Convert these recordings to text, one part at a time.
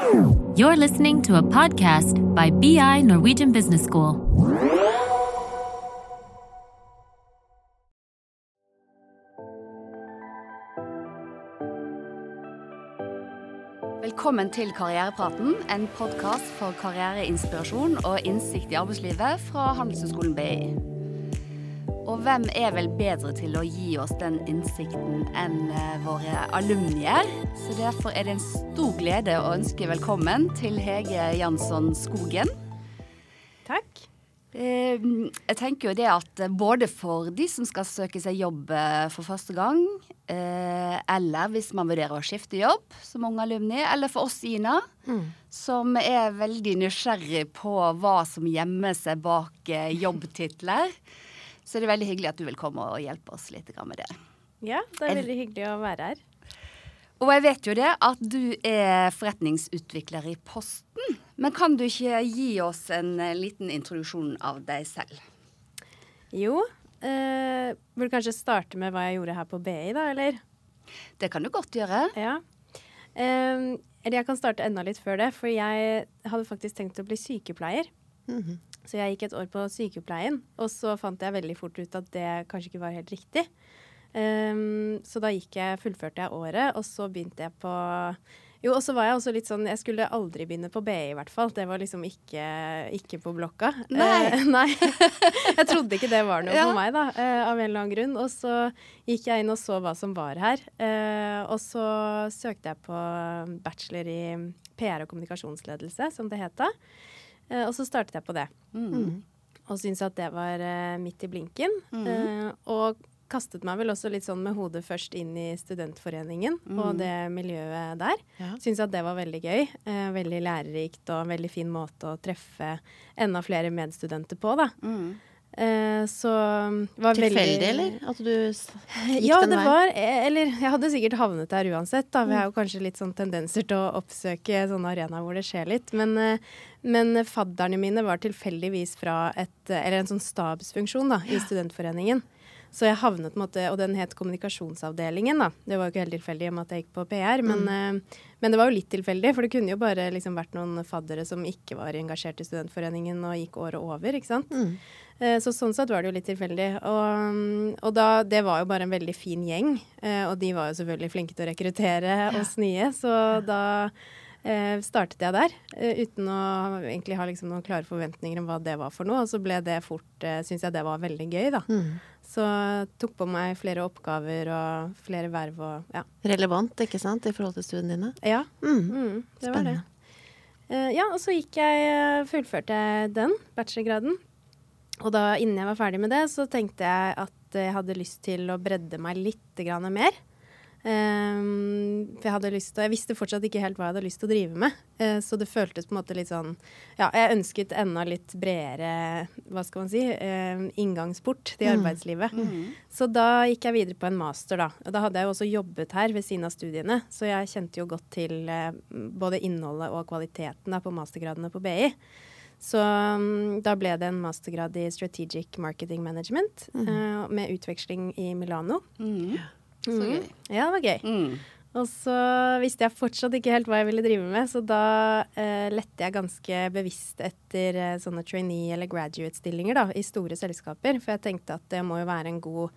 You're listening to a podcast by BI Norwegian Business School. Velkommen til Karrierepraten, en podkast for karriereinspirasjon og innsikt i arbeidslivet fra Handelshøyskolen BI. Og hvem er vel bedre til å gi oss den innsikten enn eh, våre alumnier? Så derfor er det en stor glede å ønske velkommen til Hege Jansson Skogen. Takk. Eh, Jeg tenker jo det at både for de som skal søke seg jobb eh, for første gang, eh, eller hvis man vurderer å skifte jobb som ung alumni, eller for oss, Ina, som er veldig nysgjerrig på hva som gjemmer seg bak eh, jobbtitler, så det er veldig hyggelig at du vil komme og hjelpe oss litt med det. Ja, det er veldig hyggelig å være her. Og jeg vet jo det at du er forretningsutvikler i Posten. Men kan du ikke gi oss en eh, liten introduksjon av deg selv? Jo, eh, burde kanskje starte med hva jeg gjorde her på BI, da, eller? Det kan du godt gjøre. Ja. Eh, eller jeg kan starte enda litt før det, for jeg hadde faktisk tenkt å bli sykepleier. Så jeg gikk et år på sykepleien, og så fant jeg veldig fort ut at det kanskje ikke var helt riktig. Um, så da gikk jeg, fullførte jeg året, og så begynte jeg på Jo, og så var jeg også litt sånn Jeg skulle aldri begynne på BI, i hvert fall. Det var liksom ikke, ikke på blokka. Nei. Eh, nei. jeg trodde ikke det var noe Ja. for meg, da, eh, av en eller annen grunn. Og så gikk jeg inn og så hva som var her. Eh, og så søkte jeg på bachelor i PR og kommunikasjonsledelse, som det het da. Eh, og så startet jeg på det. Mm. Og syntes at det var eh, midt i blinken. Eh, og kastet meg vel også litt sånn med hodet først inn i studentforeningen og det miljøet der. Ja. Syntes at det var veldig gøy. Eh, veldig lærerikt og en veldig fin måte å treffe enda flere medstudenter på, da. Mm. Eh, så var Tilfeldig, veldig eller? At du gikk ja, den det var eh, Eller jeg hadde sikkert havnet der uansett. Da. Vi har jo kanskje litt sånn tendenser til å oppsøke sånne arenaer hvor det skjer litt. Men, eh, men fadderne mine var tilfeldigvis fra et eh, Eller en sånn stabsfunksjon da, i studentforeningen. Så jeg havnet på en måte, Og den het kommunikasjonsavdelingen, da. Det var jo ikke helt tilfeldig i og med at jeg gikk på PR, men, eh, men det var jo litt tilfeldig. For det kunne jo bare liksom vært noen faddere som ikke var engasjert i studentforeningen og gikk året over, ikke sant. Mm. Eh, Så sånn sett var det jo litt tilfeldig. Og, mm, og da, det var jo bare en veldig fin gjeng. eh, Og de var jo selvfølgelig flinke til å rekruttere oss nye, så da eh, startet jeg der. eh, Uten å egentlig ha liksom noen klare forventninger om hva det var for noe. Og så ble det fort, eh, syns jeg det var veldig gøy, da. Mm. Så tok på meg flere oppgaver og flere verv og ja. Relevant, ikke sant, i forhold til studiene dine? Ja, Mm. mm, det var det. Spennende. Eh, ja, og så gikk jeg, eh, fullførte jeg den, bachelorgraden. Og da, innen jeg var ferdig med det, så tenkte jeg at jeg hadde lyst til å bredde meg litt grann mer. Ehm, for jeg hadde lyst til, jeg visste fortsatt ikke helt hva jeg hadde lyst til å drive med. Uh, så det føltes på en måte litt sånn Ja, jeg ønsket enda litt bredere, hva skal man si, eh, inngangsport til arbeidslivet. Så da gikk jeg videre på en master, da. Og da hadde jeg jo også jobbet her ved siden av studiene, så jeg kjente jo godt til uh, både innholdet og kvaliteten da, på mastergradene på BI. Så um, da ble det en mastergrad i Strategic Marketing Management eh, med utveksling i Milano. Mm. Så Mm. gøy. Ja, det var gøy. Mm. Og så visste jeg fortsatt ikke helt hva jeg ville drive med, så da eh, lette jeg ganske bevisst etter eh, sånne trainee- eller graduate-stillinger da, i store selskaper. For jeg tenkte at det må jo være en god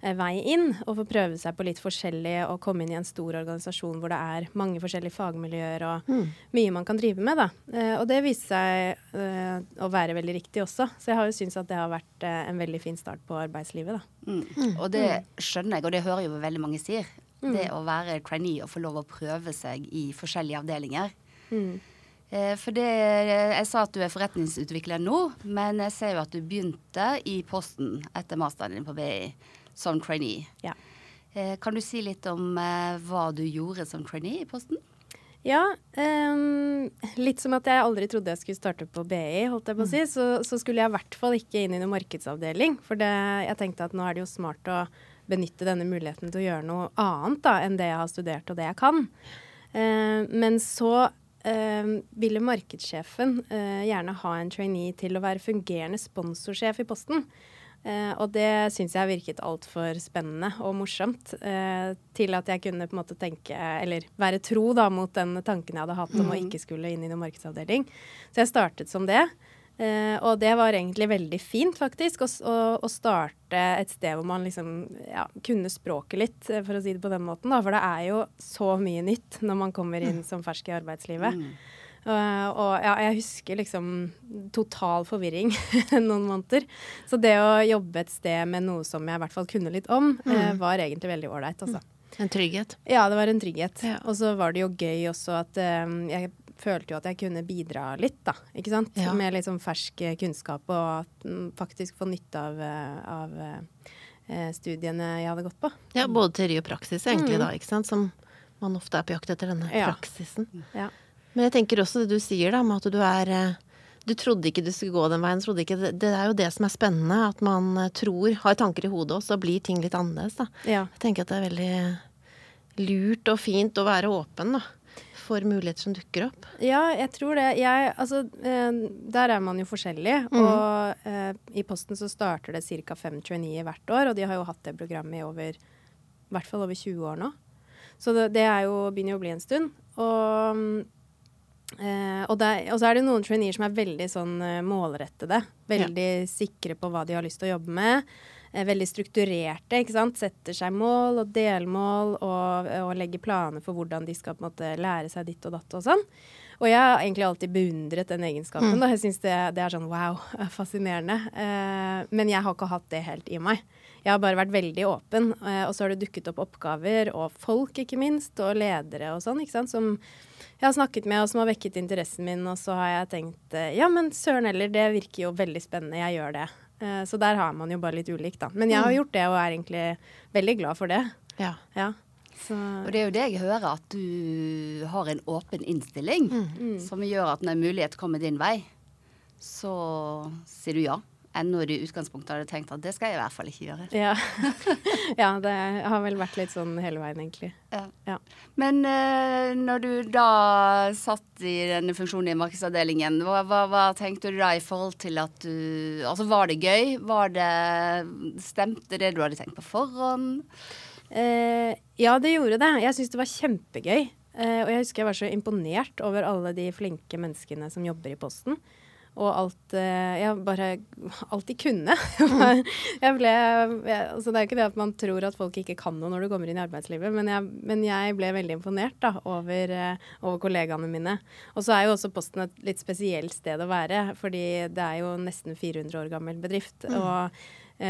vei inn og få prøve seg på litt forskjellig og komme inn i en stor organisasjon hvor det er mange forskjellige fagmiljøer og mye man kan drive med. Da. Eh, og det viste seg eh, å være veldig riktig også. Så jeg har jo syntes at det har vært eh, en veldig fin start på arbeidslivet. Da. Mm. Og det skjønner jeg, og det hører jo veldig mange sier. Det å være trainee og få lov å prøve seg i forskjellige avdelinger. Mm. For det, Jeg sa at du er forretningsutvikler nå, men jeg ser jo at du begynte i Posten etter masteren din på BI som trainee. Ja. Eh, Kan du si litt om eh, hva du gjorde som trainee i Posten? Ja, um, litt som at jeg aldri trodde jeg skulle starte på BI, holdt jeg på å si, så, så skulle jeg i hvert fall ikke inn i noen markedsavdeling. For det, jeg tenkte at nå er det jo smart å benytte denne muligheten til å gjøre noe annet da, enn det jeg har studert og det jeg kan. Uh, men så uh, ville markedssjefen uh, gjerne ha en trainee til å være fungerende sponsorsjef i Posten. Eh, og det syns jeg virket altfor spennende og morsomt eh, til at jeg kunne på en måte tenke, eller være tro da, mot den tanken jeg hadde hatt om å ikke skulle inn i noen markedsavdeling. Så jeg startet som det. Eh, og det var egentlig veldig fint, faktisk, å, å, å starte et sted hvor man liksom ja, kunne språket litt, eh, for å si det på den måten. Da. For det er jo så mye nytt når man kommer inn som fersk i arbeidslivet. Uh, og ja, jeg husker liksom total forvirring noen måneder. Så det å jobbe et sted med noe som jeg i hvert fall kunne litt om, eh, var egentlig veldig ålreit. Altså. En trygghet. Ja, det var en trygghet. Ja. Og så var det jo gøy også at uh, jeg følte jo at jeg kunne bidra litt, da. Ikke sant? Ja. Med litt sånn fersk kunnskap, og at, mm, faktisk få nytte av, av studiene jeg hadde gått på. Ja, både teori og praksis egentlig da, ikke sant. Som man ofte er på jakt etter denne praksisen. Ja. Men jeg tenker også det du sier da, med at du er eh, Du trodde ikke du skulle gå den veien. Trodde ikke, det, det er jo det som er spennende. At man eh, tror, har tanker i hodet, og så blir ting litt annerledes. da. Ja. Jeg tenker at det er veldig lurt og fint å være åpen da, for muligheter som dukker opp. Ja, jeg tror det. Jeg, altså, eh, der er man jo forskjellig. Og eh, i Posten så starter det ca. fem traineer hvert år, og de har jo hatt det programmet i over, i hvert fall over 20 år nå. Så det, det er jo, begynner jo å bli en stund. Og, mm, eh, og, det, og så er det noen traineer som er veldig sånn uh, målrettede. Veldig sikre på hva de har lyst til å jobbe med. Uh, veldig strukturerte, ikke sant. Setter seg mål og delmål og, og legger planer for hvordan de skal på en måte lære seg ditt og datt og sånn. Og jeg har egentlig alltid beundret den egenskapen. Da. Jeg syns det, det er sånn wow, fascinerende. Men jeg har ikke hatt det helt i meg. Jeg har bare vært veldig åpen, og så har det dukket opp oppgaver, og folk ikke minst, og ledere og sånn, ikke sant, som jeg har snakket med, og som har vekket interessen min, og så har jeg tenkt eh, ja, men søren heller, det virker jo veldig spennende, jeg gjør det. Eh, så der har man jo bare litt ulikt, da. Men jeg har gjort det, og er egentlig veldig glad for det. Ja. Ja. Så Og det er jo det jeg hører, at du har en åpen innstilling som gjør at når en mulighet kommer din vei, så sier du ja. Ennå du i utgangspunktet hadde tenkt at det skal jeg i hvert fall ikke gjøre. ja. ja, det har vel vært litt sånn hele veien, egentlig. Ja. Ja. Men uh, når du da satt i denne funksjonen i markedsavdelingen, hva, hva, hva tenkte du da i forhold til at du Altså var det gøy? Var det Stemte det du hadde tenkt på forhånd? Uh, ja, det gjorde det. Jeg syns det var kjempegøy. Uh, og jeg husker jeg var så imponert over alle de flinke menneskene som jobber i Posten. Og alt eh, Jeg bare Alt de kunne. jeg ble jeg, altså Det er jo ikke det at man tror at folk ikke kan noe når du kommer inn i arbeidslivet, men jeg, men jeg ble veldig imponert da, over, eh, over kollegaene mine. Og så er jo også Posten et litt spesielt sted å være, fordi det er jo nesten 400 år gammel bedrift. og Eh,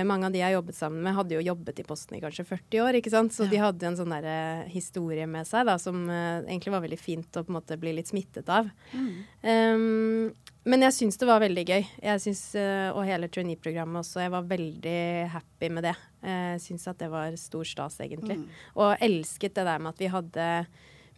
mange av de jeg jobbet sammen med, hadde jo jobbet i Posten i kanskje 40 år. ikke sant? Så de hadde en sånn der, eh, historie med seg da, som eh, egentlig var veldig fint å på en måte bli litt smittet av. Um, men jeg syns det var veldig gøy. Jeg synes, eh, Og hele trainee-programmet også. Jeg var veldig happy med det. Jeg syns at det var stor stas, egentlig. Og elsket det der med at vi hadde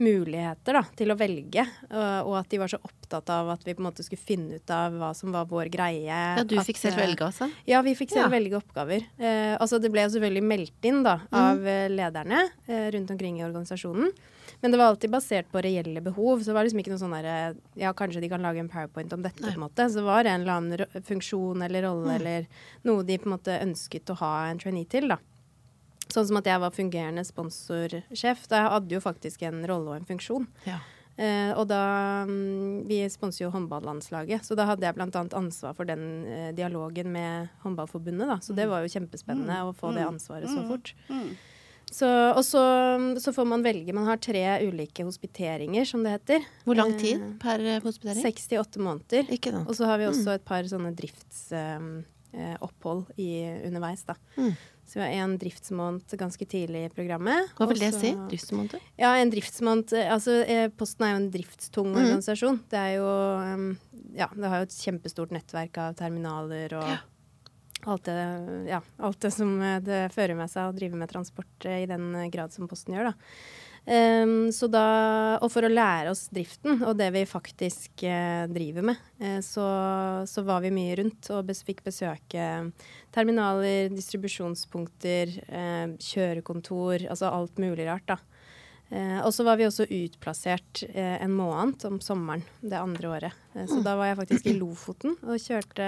muligheter da, til å velge, og, og at de var så opptatt av at vi på en måte skulle finne ut av hva som var vår greie. ja, du At, fikk selv eh, velge, altså? ja, vi fikk selv Ja. velge oppgaver. Eh, altså Det ble jo selvfølgelig meldt inn da, av mm. lederne eh, rundt omkring i organisasjonen. Men det var alltid basert på reelle behov. Så det var liksom ikke noe sånn derre Ja, kanskje de kan lage en powerpoint om dette, på en måte. Så det var en eller annen funksjon eller rolle eller noe de på en måte ønsket å ha en trainee til, da. Sånn som at jeg var fungerende sponsorsjef. Da hadde jo faktisk en rolle og en funksjon. Ja. Uh, og da mm, Vi sponser jo håndballandslaget, så da hadde jeg bl.a. ansvar for den uh, dialogen med Håndballforbundet. da, Så det var jo kjempespennende å få det ansvaret så fort. Så, og så, så får man velge. Man har tre ulike hospiteringer, som det heter. Hvor lang Eh, tid per hospitering? Seks til åtte måneder. Ikke sant. Og så har vi også et par sånne driftsopphold underveis, da. Mm. Så vi har en driftsmåned ganske tidlig i programmet. Hva vil det si? Driftsmåned? ja, en driftsmåned eh, Altså, eh, Posten er jo en driftstung Mm. organisasjon. Det er jo um, Ja, det har jo et kjempestort nettverk av terminaler og alt, det, ja, alt det som eh, det fører med seg å drive med transport i den grad som Posten gjør, da. Um, da, og for å lære oss driften og det vi faktisk uh, driver med, uh, så, så var vi mye rundt og bes, fikk besøke terminaler, distribusjonspunkter, uh, kjørekontor, altså alt mulig rart, da. Eh, og så var vi også utplassert eh, en måned om sommeren det andre året. Eh, så da var jeg faktisk i Lofoten og kjørte,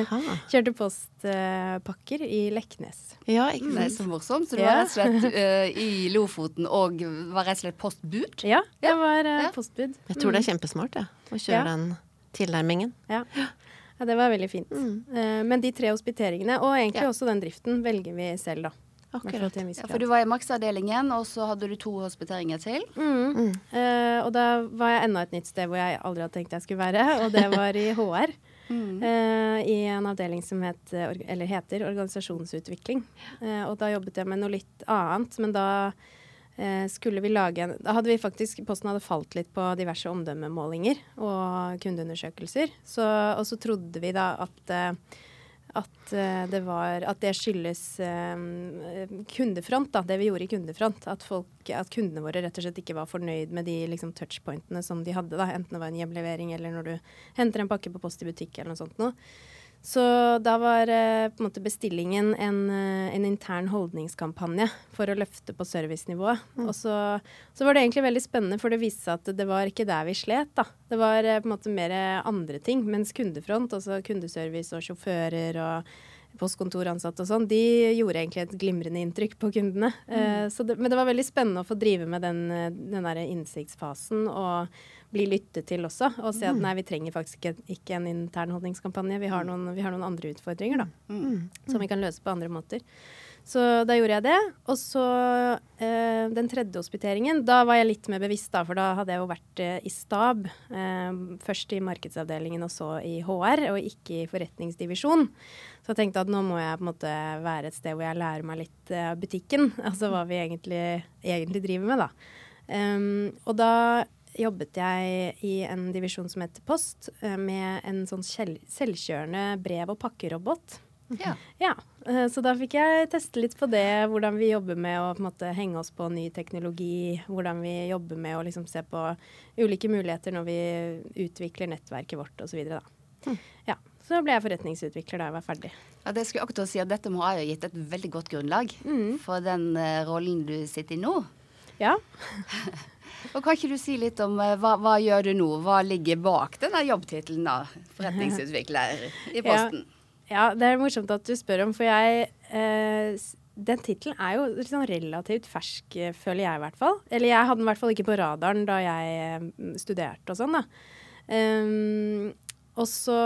kjørte postpakker i Leknes. Ja, ikke Nei, sant. så morsomt. Så du Ja. var rett og slett eh, i Lofoten og var rett og slett postbud? Ja, Ja, jeg var eh, ja. postbud. Jeg tror det er kjempesmart, ja, å kjøre Ja. den tilnærmingen. Ja. ja, det var veldig fint. Eh, men de tre hospiteringene, og egentlig Ja. også den driften, velger vi selv, da. Akkurat. Ja, for du var i maksavdelingen, og så hadde du to hospiteringer til. Mm. Eh, og da var jeg enda et nytt sted hvor jeg aldri hadde tenkt jeg skulle være, og det var i HR. eh, I en avdeling som het, eller heter organisasjonsutvikling. Uh, og da jobbet jeg med noe litt annet, men da eh, skulle vi lage en Da hadde vi faktisk Posten hadde falt litt på diverse omdømmemålinger og kundeundersøkelser. Så, og så trodde vi da at at, eh, det var, at det skyldes eh, kundefront, da, det vi gjorde i kundefront. At, folk, at kundene våre rett og slett ikke var fornøyd med de liksom, touchpointene som de hadde. Da, enten det var en hjemlevering eller når du henter en pakke på post i butikk eller noe sånt noe. Så da var eh, på en måte bestillingen en, eh, en intern holdningskampanje for å løfte på servicenivået. Og så, så var det egentlig veldig spennende, for det viste seg at det var ikke der vi slet. da. Det var eh, på en måte mer andre ting. Mens kundefront, altså kundeservice og sjåfører og postkontoransatte og sånn, de gjorde egentlig et glimrende inntrykk på kundene. Eh, så det, men det var veldig spennende å få drive med den, den der innsiktsfasen og bli lyttet til også. Og se at nei, vi trenger faktisk ikke, ikke en intern holdningskampanje. Vi har noen, vi har noen andre utfordringer da, som vi kan løse på andre måter. Så da gjorde jeg det. Og så eh, den tredje hospiteringen, da var jeg litt mer bevisst, da, for da hadde jeg jo vært eh, i stab. Eh, først i markedsavdelingen og så i HR, og ikke i forretningsdivisjon. Så jeg tenkte at nå må jeg på en måte være et sted hvor jeg lærer meg litt av butikken. Altså hva vi egentlig, egentlig driver med, da. Um, og da jobbet jeg i en divisjon som heter Post, eh, med en sånn selvkjørende brev- og pakkerobot. Ja. Ja, eh, så da fikk jeg teste litt på det, hvordan vi jobber med å måte, henge oss på ny teknologi, hvordan vi jobber med å liksom, se på ulike muligheter når vi utvikler nettverket vårt osv. Ja, så ble jeg forretningsutvikler da jeg var ferdig. Ja, det skulle akkurat si at Dette må ha gitt et veldig godt grunnlag for den uh, rollen du sitter i nå. Ja, Og Kan ikke du si litt om eh, hva, hva gjør du nå? Hva ligger bak denne jobbtittelen forretningsutvikler i Posten? Ja, det er morsomt at du spør om, for jeg eh, Den tittelen er jo sånn relativt fersk, eh, føler jeg i hvert fall. Eller jeg hadde den i hvert fall ikke på radaren da jeg eh, studerte og sånn, da. Um, og så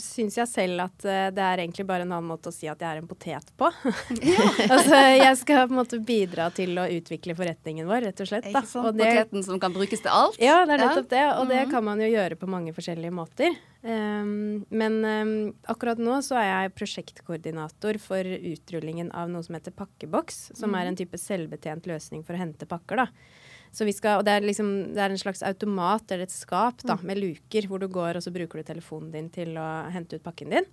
syns jeg selv at eh, det er egentlig bare en annen måte å si at jeg er en potet på. altså, jeg skal på en måte bidra til å utvikle forretningen vår, rett og slett. Da. Og det- Poteten som kan brukes til alt? ja, det er nettopp det. Og det Mhm. kan man jo gjøre på mange forskjellige måter. Um, men um, akkurat nå så er jeg prosjektkoordinator for utrullingen av noe som heter Pakkeboks, som er en type selvbetjent løsning for å hente pakker. da. Så vi skal, og det er, liksom, det er en slags automat eller et skap da, med luker, hvor du går og så bruker du telefonen din til å hente ut pakken din.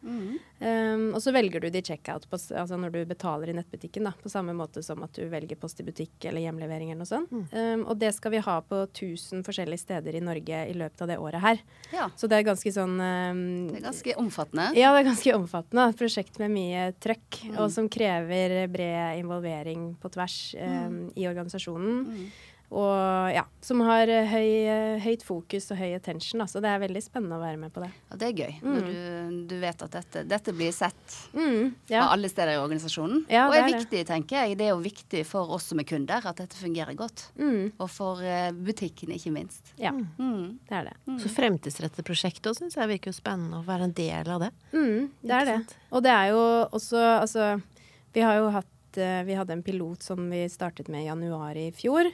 Um, og så velger du det i checkout på, altså når du betaler i nettbutikken, da, på samme måte som at du velger post i butikk eller hjemlevering eller noe sånt. Um, og det skal vi ha på 1000 forskjellige steder i Norge i løpet av det året her. Ja, Så det er ganske sånn um, det er ganske omfattende. ja, det er ganske omfattende. Et prosjekt med mye trøkk, og som krever bred involvering på tvers um, i organisasjonen. Og ja, som har eh, høy, eh, høyt fokus og høy attention. Så det er veldig spennende å være med på det. Ja, det er gøy når du, du vet at dette, dette blir sett Mm, ja. av alle steder i organisasjonen. Ja, og det er viktig, det. tenker jeg. Det er jo viktig for oss som er kunder at dette fungerer godt. Mm, Og for butikkene, butikken, ikke minst. ja, Mm. det er det. Så fremtidsrettet prosjekt òg syns jeg virker jo spennende å være en del av det. Mm, det er det. Og det er jo også Altså, vi har jo hatt eh, Vi hadde en pilot som vi startet med i januar i fjor.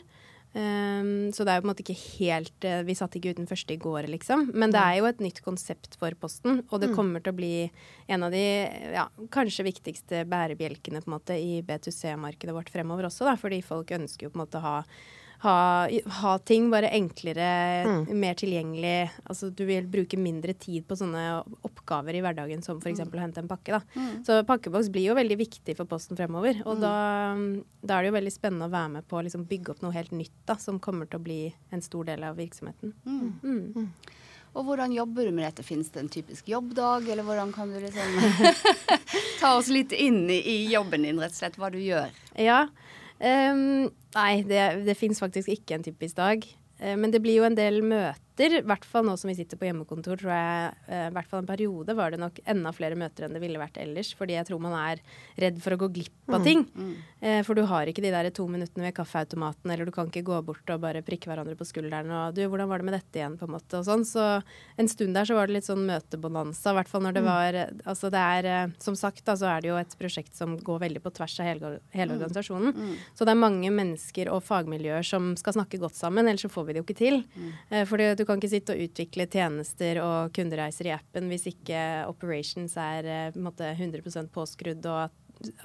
Um, så det er jo på en måte ikke helt uh, Vi satt ikke uten første i går, liksom. Men det er jo et nytt konsept for Posten, og det kommer til å bli en av de ja, kanskje viktigste bærebjelkene på en måte i B2C-markedet vårt fremover også, da, fordi folk ønsker jo på en måte å ha ha, ha ting bare enklere, mer tilgjengelig. Altså du vil bruke mindre tid på sånne oppgaver i hverdagen som f.eks. å hente en pakke. Da. Så pakkeboks blir jo veldig viktig for Posten fremover. Og da, da er det jo veldig spennende å være med på å liksom bygge opp noe helt nytt da, som kommer til å bli en stor del av virksomheten. Mm. Og hvordan jobber du med dette? Finnes det en typisk jobbdag, eller hvordan kan du liksom ta oss litt inn i, i jobben din, rett og slett, hva du gjør? Ja. Um, nei, det, det fins faktisk ikke en typisk dag. Uh, men det blir jo en del møter. I hvert fall nå som vi sitter på hjemmekontor, tror jeg uh, i hvert fall en periode var det nok enda flere møter enn det ville vært ellers. Fordi jeg tror man er redd for å gå glipp av ting. Uh, for du har ikke de der to minuttene ved kaffeautomaten, eller du kan ikke gå bort og bare prikke hverandre på skulderen og du, hvordan var det med dette igjen, på en måte, og sånn. Så en stund der så var det litt sånn møtebonanza, i hvert fall når det var Altså det er Som sagt, da, så er det jo et prosjekt som går veldig på tvers av hele, hele organisasjonen. Så det er mange mennesker og fagmiljøer som skal snakke godt sammen, ellers så får vi det jo ikke til. Mm. fordi du kan ikke sitte og utvikle tjenester og kundereiser i appen hvis ikke operations er eh, på måte 100 påskrudd og at,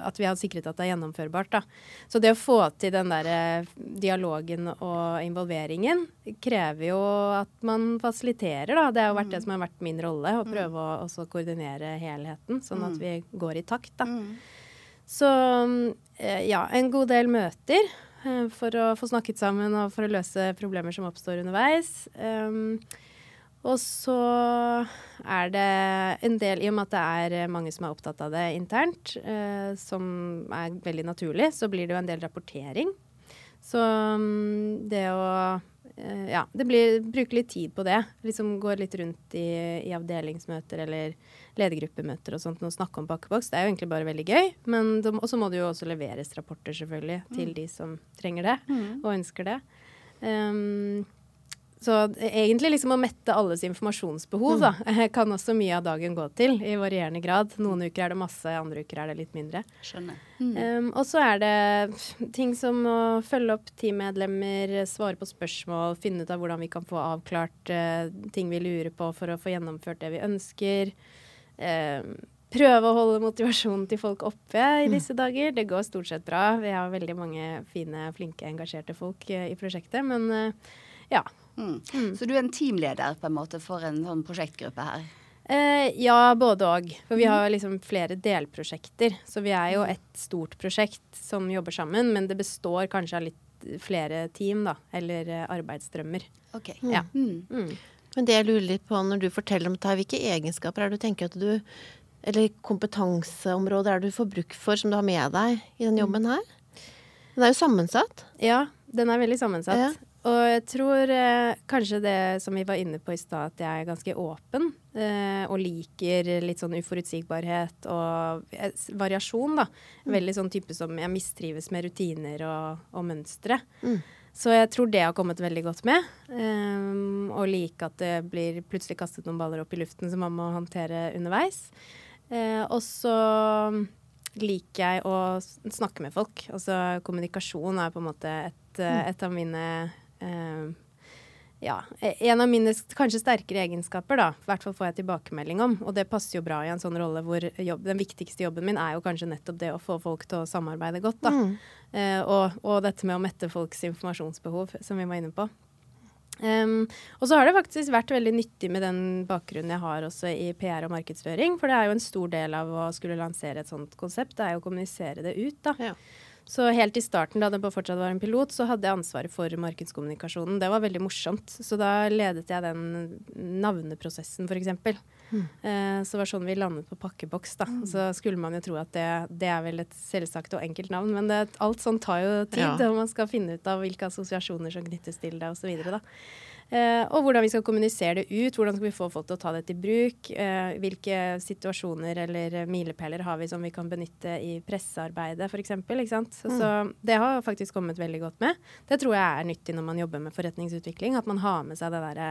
at vi har sikret at det er gjennomførbart. Da. Så det å få til den der eh, dialogen og involveringen krever jo at man fasiliterer, da. Det har jo vært det som har vært min rolle, å prøve å også koordinere helheten, sånn at vi går i takt, da. Så eh, ja, en god del møter for å få snakket sammen og for å løse problemer som oppstår underveis. Um, og så er det en del, i og med at det er eh, mange som er opptatt av det internt, uh, som er veldig naturlig, så blir det jo en del rapportering. Så um, det å uh, Ja, det blir bruke litt tid på det. Liksom gå litt rundt i, i avdelingsmøter eller ledergruppemøter og sånt og snakke om pakkeboks. Det er jo egentlig bare veldig gøy. Men og så må det jo også leveres rapporter, selvfølgelig, til de som trenger det og ønsker det. Um, så egentlig liksom å mette alles informasjonsbehov da, kan også mye av dagen gå til, i varierende grad. Noen uker er det masse, andre uker er det litt mindre. Skjønner. Um, og så er det ting som å følge opp teammedlemmer, svare på spørsmål, finne ut av hvordan vi kan få avklart uh, ting vi lurer på for å få gjennomført det vi ønsker. Um, prøve å holde motivasjonen til folk oppe i disse dager. Det går stort sett bra. Vi har veldig mange fine, flinke, engasjerte folk eh, i prosjektet. Men eh, ja. Mm. Så du er en teamleder på en måte for en sånn prosjektgruppe her? Eh, ja, både og. For vi har liksom flere delprosjekter. Så vi er jo et stort prosjekt som jobber sammen, men det består kanskje av litt flere team, da. Eller arbeidsdrømmer arbeidsstrømmer. Ok. Ja. Mm. Mm. Men det jeg lurer litt på når du forteller om dette, hvilke egenskaper er det du tenker at du Eller kompetanseområder er det du får bruk for som du har med deg i den jobben her? Den er jo sammensatt. Ja, den er veldig sammensatt. Ja. Og jeg tror eh, kanskje det som vi var inne på i stad, at jeg er ganske åpen. Eh, og liker litt sånn uforutsigbarhet og eh, variasjon, da. Veldig sånn type som jeg mistrives med rutiner og, og mønstre. Mm. Så jeg tror det har kommet veldig godt med. Um, og like at det blir plutselig kastet noen baller opp i luften som man må håndtere underveis. Uh, og så liker jeg å snakke med folk. Altså kommunikasjon er på en måte et, eh, et av mine eh, ja, e- en av mine kanskje sterkere egenskaper, da. I hvert fall får jeg tilbakemelding om. Og det passer jo bra i en sånn rolle hvor jobb, den viktigste jobben min er jo kanskje nettopp det å få folk til å samarbeide godt, da. Mm. Eh, og, og dette med å mette folks informasjonsbehov, som vi var inne på. Um, og så har det faktisk vært veldig nyttig med den bakgrunnen jeg har også i PR og markedsføring. For det er jo en stor del av å skulle lansere et sånt konsept, det er jo å kommunisere det ut, da. Ja. Så helt i starten, da det fortsatt var en pilot, så hadde jeg ansvaret for markedskommunikasjonen. Det var veldig morsomt. Så da ledet jeg den navneprosessen, f.eks. Eh, så det var sånn vi landet på pakkeboks, da. Så skulle man jo tro at det, det er vel et selvsagt og enkelt navn, men det, alt sånt tar jo tid. Ja. Og man skal finne ut av hvilke assosiasjoner som knyttes til det, osv. Eh, og hvordan vi skal kommunisere det ut, hvordan skal vi få folk til å ta det til bruk. Eh, hvilke situasjoner eller milepæler har vi som vi kan benytte i pressearbeidet f.eks. Så, så det har faktisk kommet veldig godt med. Det tror jeg er nyttig når man jobber med forretningsutvikling, at man har med seg det derre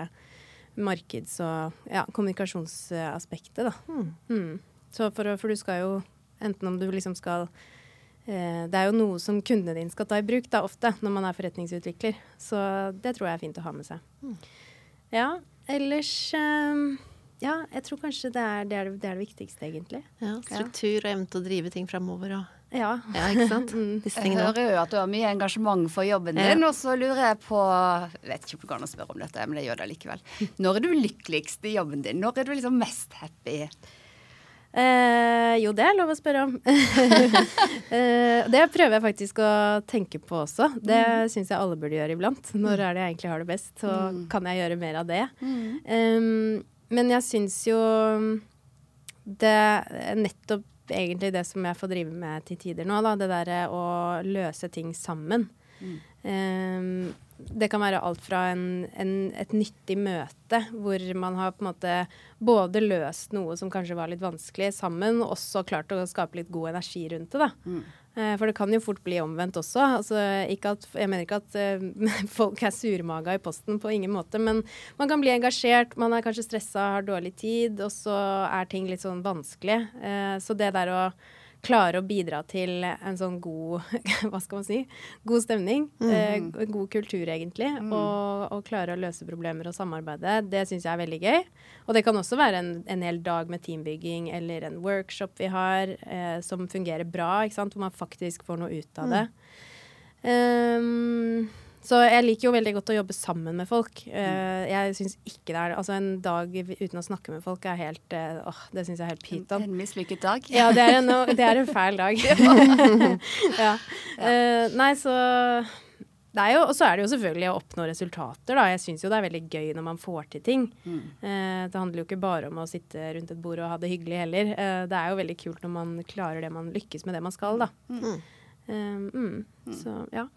markeds- og ja, kommunikasjonsaspektet, da. Mm. Så for, for du skal jo, enten om du liksom skal Det er jo noe som kundene dine skal ta i bruk, da, ofte, når man er forretningsutvikler. Så det tror jeg er fint å ha med seg. Ja, ellers eh, Ja, jeg tror kanskje det er det, er det, det, er det viktigste, egentlig. Ja, struktur og evne til å drive ting framover og Ja. Ja, ikke sant? Mm. Jeg hører jo at du har mye engasjement for jobben Ja. din, og så lurer jeg på Jeg vet ikke om det går an å spørre om dette, men jeg gjør det likevel. Når er du lykkeligst i jobben din? Når er du liksom mest happy? Eh, jo, det er lov å spørre om. eh, det prøver jeg faktisk å tenke på også. Det Mm. syns jeg alle burde gjøre iblant. Når er det jeg egentlig har det best? Så kan jeg gjøre mer av det. Um, men jeg syns jo det nettopp egentlig det som jeg får drive med til tider nå, da. Det derre å løse ting sammen. Um, det kan være alt fra en, en, et nyttig møte hvor man har på en måte både løst noe som kanskje var litt vanskelig sammen, og også klart å skape litt god energi rundt det. da. Mm. Eh, for det kan jo fort bli omvendt også. Altså, at, jeg mener ikke at uh, folk er surmaga i posten, på ingen måte. Men man kan bli engasjert, man er kanskje stressa, har dårlig tid, og så er ting litt sånn vanskelig. Uh, så det der å klare å bidra til en sånn god Hva skal man si? God stemning. Mm. Eh, god kultur, egentlig. Mm. Og, og, klare å løse problemer og samarbeide. Det syns jeg er veldig gøy. Og det kan også være en, en hel dag med teambygging eller en workshop vi har eh, som fungerer bra, ikke sant? hvor man faktisk får noe ut av det. Um, så jeg liker jo veldig godt å jobbe sammen med folk. Uh, jeg syns ikke det er Altså en dag uten å snakke med folk er helt uh, åh, det syns jeg er helt pyton. En mislykket dag? Ja, det er en, det er en fæl dag. ja. Uh, nei, så Og så er det jo selvfølgelig å oppnå resultater, da. Jeg syns jo det er veldig gøy når man får til ting. Mm. det handler jo ikke bare om å sitte rundt et bord og ha det hyggelig heller. det er jo veldig kult når man klarer det man lykkes med det man skal, da. Mm. Mm. Så ja.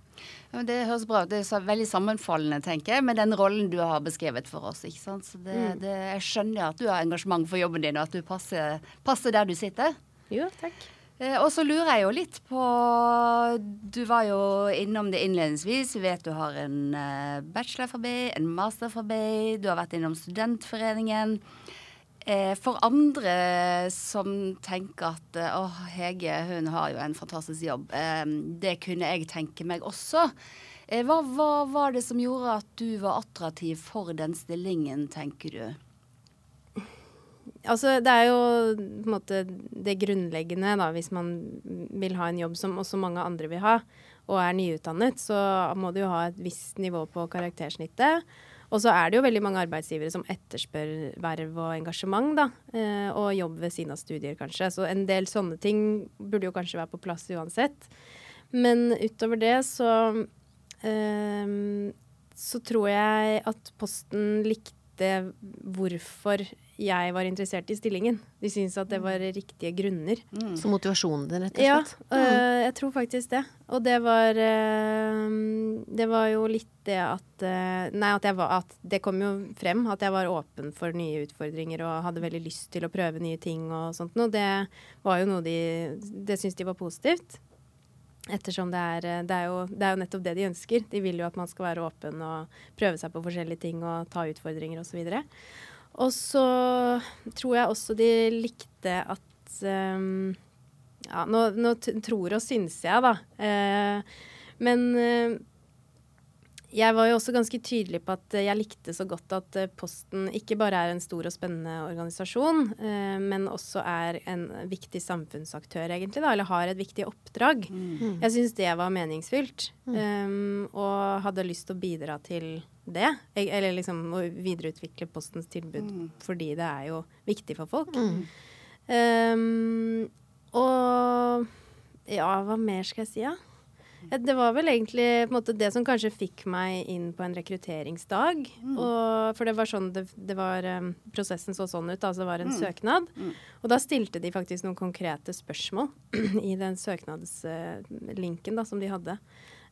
Det høres bra ut. Det er veldig sammenfallende, tenker jeg, med den rollen du har beskrevet for oss. ikke sant? Så det, mm. det, jeg skjønner at du har engasjement for jobben din, og at du passer, passer der du sitter. Jo, takk. Eh, og så lurer jeg jo litt på Du var jo innom det innledningsvis. Vi vet du har en eh, bachelor for en master for du har vært innom Studentforeningen. Eh, for andre som tenker at eh, å, Hege hun har jo en fantastisk jobb, eh, det kunne jeg tenke meg også. Hva, hva var det som gjorde at du var attraktiv for den stillingen, tenker du? Altså, det er jo på en måte det grunnleggende, da, hvis man vil ha en jobb som også mange andre vil ha, og er nyutdannet, så må du jo ha et visst nivå på karaktersnittet. Og så er det jo veldig mange arbeidsgivere som etterspør verv og engasjement, da. Eh, og jobb ved siden av studier, kanskje. Så en del sånne ting burde jo kanskje være på plass uansett. Men utover det så eh, så tror jeg at Posten likte hvorfor jeg var interessert i stillingen. De syntes at det var riktige grunner. Mm. Så motivasjonen din, rett og slett? Ja, øh, jeg tror faktisk det. Og det var øh, Det var jo litt det at øh, Nei, at, var, at det kom jo frem at jeg var åpen for nye utfordringer og hadde veldig lyst til å prøve nye ting og sånt noe. det var jo noe de Det syntes de var positivt. Ettersom det er, det, er jo, det er, jo, nettopp det de ønsker. De vil jo at man skal være åpen og prøve seg på forskjellige ting og ta utfordringer osv. Og så tror jeg også de likte at um, Ja, nå, nå tror og syns jeg, da. Uh, men uh, jeg var jo også ganske tydelig på at jeg likte så godt at eh, Posten ikke bare er en stor og spennende organisasjon, eh, men også er en viktig samfunnsaktør, egentlig, da, eller har et viktig oppdrag. Mm. Jeg syns det var meningsfylt, mm. um, og hadde lyst til å bidra til det. Eller liksom å videreutvikle Postens tilbud, mm. fordi det er jo viktig for folk. Um, og ja, hva mer skal jeg si, da? Ja? Det var vel egentlig måte, det som kanskje fikk meg inn på en rekrutteringsdag. Mm. Og, for det var sånn det, det var um, Prosessen så sånn ut. Altså det var en mm. søknad. Mm. Og da stilte de faktisk noen konkrete spørsmål i den søknadslinken uh, som de hadde.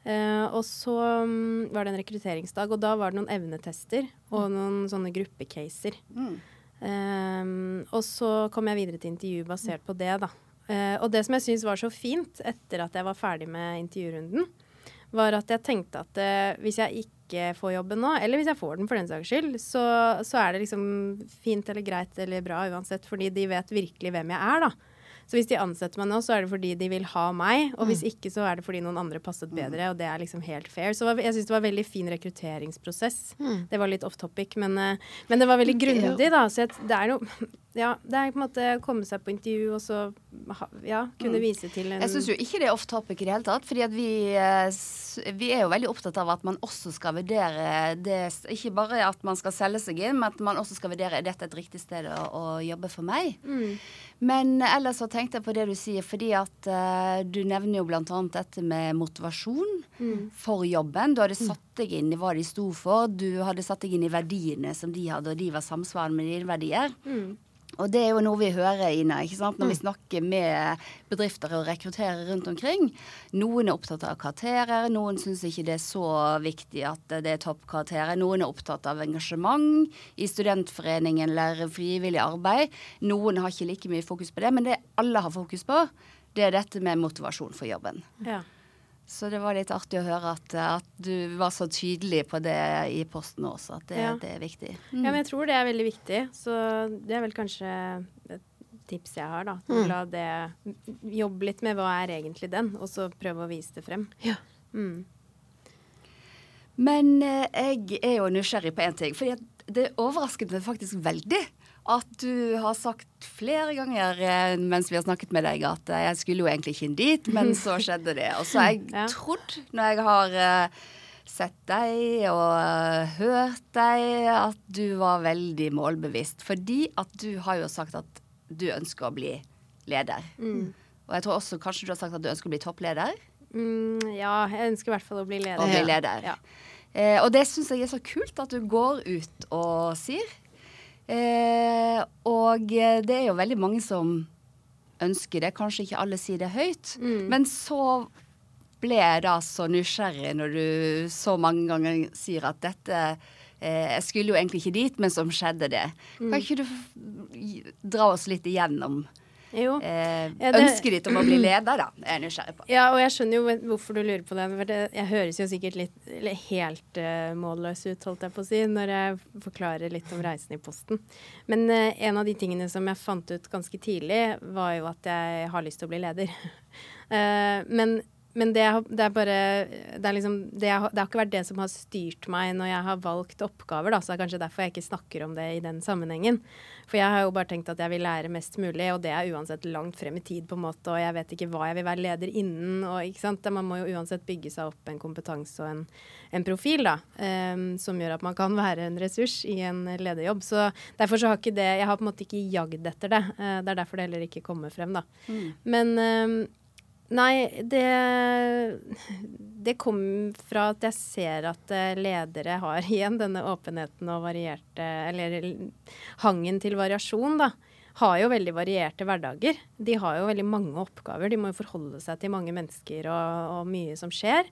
Uh, og så um, var det en rekrutteringsdag, og da var det noen evnetester og mm. noen sånne gruppecaser. Um, og så kom jeg videre til intervju basert på det, da. Uh, og det som jeg syns var så fint etter at jeg var ferdig med intervjurunden, var at jeg tenkte at uh, hvis jeg ikke får jobben nå, eller hvis jeg får den for den saks skyld, så, så, er det liksom fint eller greit eller bra uansett, fordi de vet virkelig hvem jeg er, da. Så hvis de ansetter meg nå, så er det fordi de vil ha meg. Og hvis mm. ikke, så er det fordi noen andre passet mm. bedre, og det er liksom helt fair. Så jeg syns det var en veldig fin rekrutteringsprosess. Mm. Det var litt off topic, men, eh, men det var veldig grundig, da. Så jeg, det er noe ja, det er på en måte å komme seg på intervju og så ja, kunne mm. vise til en Jeg syns jo ikke det er off topic i det hele tatt. fordi vi, eh, vi, er jo veldig opptatt av at man også skal vurdere det Ikke bare at man skal selge seg inn, men at man også skal vurdere er dette et riktig sted å, å jobbe for meg. Mm. Men ellers så tenkte jeg på det du sier, fordi at uh, du nevner jo bl.a. dette med motivasjon mm. for jobben. Du hadde mm. satt deg inn i hva de sto for. Du hadde satt deg inn i verdiene som de hadde, og de var samsvarende med dine verdier. Mm. Og det er jo noe vi hører, Ina, ikke sant? når vi Mm. snakker med bedrifter og rekrutterer rundt omkring. Noen er opptatt av karakterer, noen syns ikke det er så viktig at det er toppkarakterer. Noen er opptatt av engasjement i studentforeningen eller frivillig arbeid. Noen har ikke like mye fokus på det, men det alle har fokus på, det er dette med motivasjon for jobben. Ja. Så det var litt artig å høre at, at du var så tydelig på det i posten også, at det, Ja. det er viktig. ja, men jeg tror det er veldig viktig. Så det er vel kanskje et tips jeg har, da. Mm. La det jobbe litt med hva er egentlig den, og så prøve å vise det frem. Ja. Mm. Men eh, jeg er jo nysgjerrig på én ting. For det overrasket meg faktisk veldig at du har sagt flere ganger eh, mens vi har snakket med deg, at eh, jeg skulle jo egentlig ikke inn dit, men så skjedde det. Og så har jeg Ja. trodd, når jeg har eh, sett deg og hørt deg, at du var veldig målbevisst. Fordi at du har jo sagt at du ønsker å bli leder. Og jeg tror også kanskje du har sagt at du ønsker å bli toppleder. Mm, ja, jeg ønsker i hvert fall å bli leder. Å bli leder. Ja. Eh, og det syns jeg er så kult at du går ut og sier. Eh, og det er jo veldig mange som ønsker det. Kanskje ikke alle sier det høyt. Mm. Men så ble jeg da så nysgjerrig når du så mange ganger sier at dette eh, Jeg skulle jo egentlig ikke dit, men som skjedde det. Mm. Kan ikke du dra oss litt igjennom. Eh, ønsker ditt om å bli leder, da? Er jeg nysgjerrig på. Ja, og jeg skjønner jo hvorfor du lurer på det. For det jeg høres jo sikkert litt helt uh, målløs ut, holdt jeg på å si, når jeg forklarer litt om reisen i posten. Men uh, en av de tingene som jeg fant ut ganske tidlig, var jo at jeg har lyst til å bli leder. uh, men men det, det er bare det, er liksom, det, har, det har ikke vært det som har styrt meg når jeg har valgt oppgaver. Da, så det er kanskje derfor jeg ikke snakker om det i den sammenhengen. For jeg har jo bare tenkt at jeg vil lære mest mulig, og det er uansett langt frem i tid, på en måte. Og jeg vet ikke hva jeg vil være leder innen. Og, ikke sant? Man må jo uansett bygge seg opp en kompetanse og en, en profil da, um, som gjør at man kan være en ressurs i en lederjobb. Så derfor så har ikke det Jeg har på en måte ikke jagd etter det. Uh, det er derfor det heller ikke kommer frem, da. Men em, Nei, det, det kom fra at jeg ser at eh, ledere har igjen denne åpenheten og varierte Eller hangen til variasjon, da. Har jo veldig varierte hverdager. De har jo veldig mange oppgaver. De må jo forholde seg til mange mennesker og, og mye som skjer.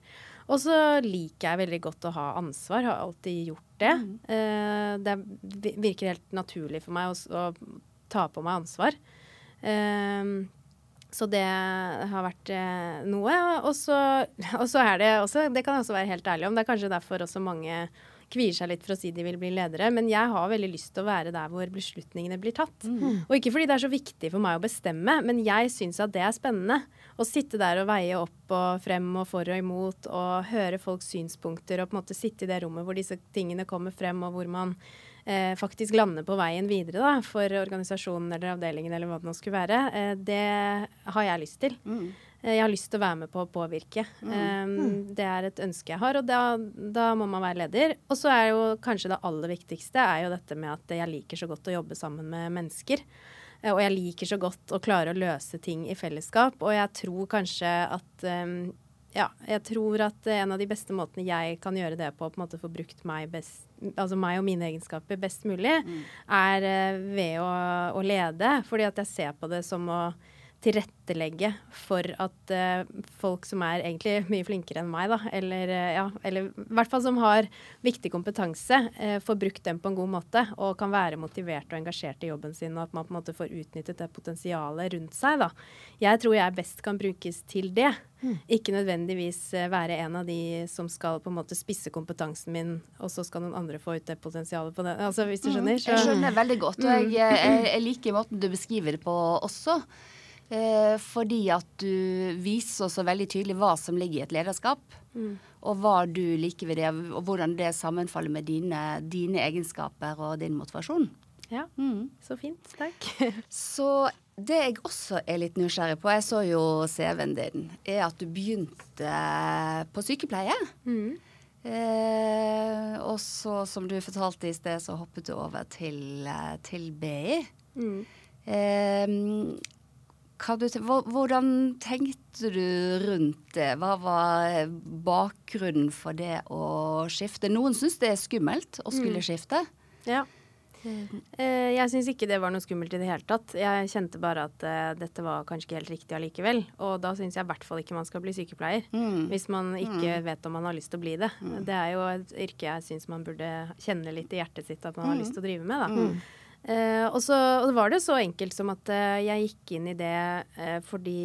Og så liker jeg veldig godt å ha ansvar. Har alltid gjort det. Mm. det virker helt naturlig for meg å, å ta på meg ansvar. Eh, så det har vært eh, noe. Og så, er det også, det kan jeg også være helt ærlig om, det er kanskje derfor også mange kvier seg litt for å si de vil bli ledere, men jeg har veldig lyst til å være der hvor beslutningene blir tatt. Og ikke fordi det er så viktig for meg å bestemme, men jeg syns at det er spennende. Å sitte der og veie opp og frem og for og imot og høre folks synspunkter og på en måte sitte i det rommet hvor disse tingene kommer frem, og hvor man eh, faktisk lander på veien videre da, for organisasjonen eller avdelingen eller hva det nå skulle være, eh, det har jeg lyst til. Mm. Eh, Jeg har lyst til å være med på å påvirke. Um, det er et ønske jeg har, og da, da må man være leder. Og så er jo kanskje det aller viktigste er jo dette med at jeg liker så godt å jobbe sammen med mennesker. Eh, Og jeg liker så godt å klare å løse ting i fellesskap. Og jeg tror kanskje at um, ja, jeg tror at en av de beste måtene jeg kan gjøre det på, på en måte få brukt meg, best, altså meg og mine egenskaper best mulig, er eh, ved å, å lede. Fordi at jeg ser på det som å tilrettelegge for at uh, folk som er egentlig mye flinkere enn meg, da, eller, uh, ja, eller i hvert fall som har viktig kompetanse, uh, får brukt den på en god måte og kan være motivert og engasjert i jobben sin, og at man på en måte får utnyttet det potensialet rundt seg. Da. Jeg tror jeg best kan brukes til det. Ikke nødvendigvis være en av de som skal på en måte spisse kompetansen min, og så skal noen andre få ut det potensialet på det. Altså, hvis du skjønner. Jeg skjønner veldig godt, og jeg, jeg, jeg liker måten du beskriver det på også. Eh, fordi at du viser så veldig tydelig hva som ligger i et lederskap. Og hva du liker ved det, og hvordan det sammenfaller med dine, dine egenskaper og din motivasjon. Ja, så fint. Takk. Så det jeg også er litt nysgjerrig på, jeg så jo CV-en din, er at du begynte på sykepleie. Eh, og så, som du fortalte i sted, så hoppet du over til, eh, til BI. Eh, du, hvor- hvordan tenkte du rundt det? Hva var bakgrunnen for det å skifte? Noen syns det er skummelt å skulle skifte. Ja. Eh, jeg syns ikke det var noe skummelt i det hele tatt. Jeg kjente bare at uh, dette var kanskje ikke helt riktig allikevel. Og da syns jeg i hvert fall ikke man skal bli sykepleier. Mm. Hvis man ikke vet om man har lyst til å bli det. Det er jo et yrke jeg syns man burde kjenne litt i hjertet sitt at man har lyst til å drive med. da. Eh, og så og det var det så enkelt som at eh, jeg gikk inn i det eh, fordi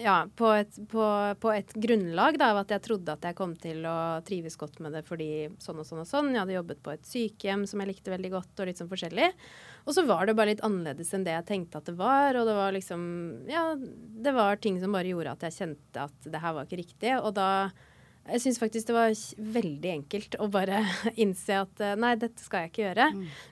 Ja, på et, på, på et grunnlag da, av at jeg trodde at jeg kom til å trives godt med det fordi sånn og sånn og sånn. Jeg hadde jobbet på et sykehjem som jeg likte veldig godt, og litt sånn forskjellig. Og så var det bare litt annerledes enn det jeg tenkte at det var. Og det var liksom Ja, det var ting som bare gjorde at jeg kjente at det her var ikke riktig. Og da jeg syns faktisk det var veldig enkelt å bare innse at nei, dette skal jeg ikke gjøre.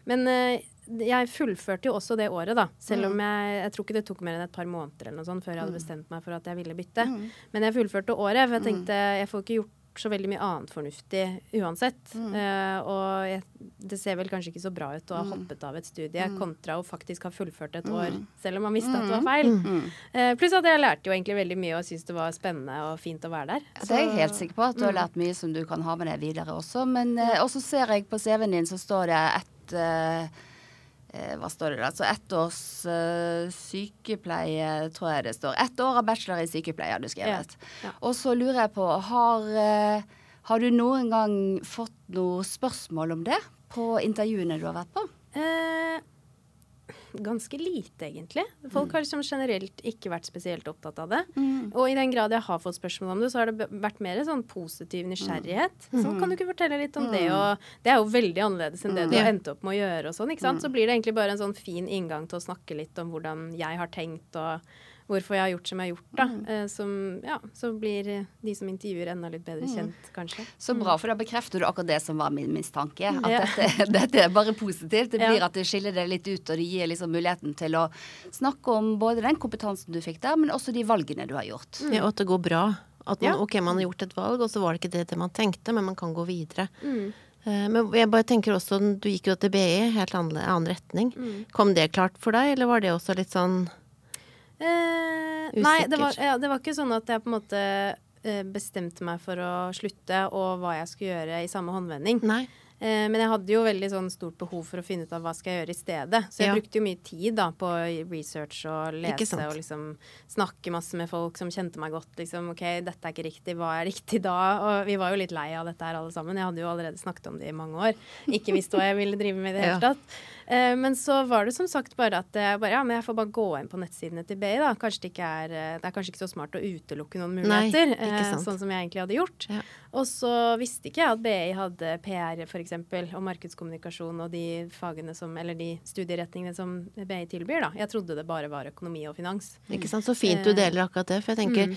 Men eh, jeg fullførte jo også det året, da. Selv om jeg Jeg tror ikke det tok mer enn et par måneder eller noe sånt før jeg hadde bestemt meg for at jeg ville bytte. Men jeg fullførte året, for jeg tenkte jeg får ikke gjort så veldig mye annet fornuftig uansett. Eh, og jeg, det ser vel kanskje ikke så bra ut å ha hoppet av et studie kontra å faktisk ha fullført et år, selv om man visste at det var feil. Eh, pluss at jeg lærte jo egentlig veldig mye og syntes det var spennende og fint å være der. Ja, Det er jeg helt sikker på at du har lært mye som du kan ha med deg videre også. Men uh, også ser jeg på CV-en din så står det et eh, eh, Hva står det da? Så ett års eh, sykepleie, tror jeg det står. Ett år av bachelor i sykepleie har du skrevet. Ja. Og så lurer jeg på, har, eh, har du noen gang fått noe spørsmål om det på intervjuene du har vært på? Eh, ganske lite, egentlig. Folk har liksom generelt ikke vært spesielt opptatt av det. Og i den grad jeg har fått spørsmål om det, så har det vært mer sånn positiv nysgjerrighet. Sånn kan du ikke fortelle litt om det, og det er jo veldig annerledes enn det du har endt opp med å gjøre og sånn, ikke sant. Så blir det egentlig bare en sånn fin inngang til å snakke litt om hvordan jeg har tenkt og hvorfor jeg har gjort som jeg har gjort, da. Mm. som, ja, så blir eh, de som intervjuer enda litt bedre kjent, kanskje. Så bra, for da bekrefter du akkurat det som var min mistanke. At Ja. dette, dette er bare positivt. Det Ja. blir at det skiller det litt ut, og det gir liksom muligheten til å snakke om både den kompetansen du fikk der, men også de valgene du har gjort. Ja, og at det går bra. At man, Ja. ok, man har gjort et valg, og så var det ikke det, det man tenkte, men man kan gå videre. Eh, Men jeg bare tenker også, du gikk jo til BI, helt annen, annen retning. Kom det klart for deg, eller var det også litt sånn Eh, nei, det var, ja, det var ikke sånn at jeg på en måte eh, bestemte meg for å slutte, og hva jeg skulle gjøre i samme håndvending. Nei. Eh, men jeg hadde jo veldig sånn stort behov for å finne ut av hva skal jeg gjøre i stedet. Så jeg Ja. brukte jo mye tid da på research og lese og liksom snakke masse med folk som kjente meg godt. Liksom OK, dette er ikke riktig, hva er riktig da? Og vi var jo litt lei av dette her alle sammen. Jeg hadde jo allerede snakket om det i mange år. Ikke visst hva jeg ville drive med i det hele tatt. Eh, men så var det som sagt bare at jeg bare, ja, men jeg får bare gå inn på nettsidene til BI, da. Kanskje det ikke er eh, Det er kanskje ikke så smart å utelukke noen muligheter, eh, sånn som jeg egentlig hadde gjort. Ja. Og så visste ikke jeg at BI hadde PR f.eks. og markedskommunikasjon og de fagene som, eller de studieretningene som BI tilbyr. da. Jeg trodde det bare var økonomi og finans. Ikke sant? Så fint du deler akkurat det. For jeg tenker,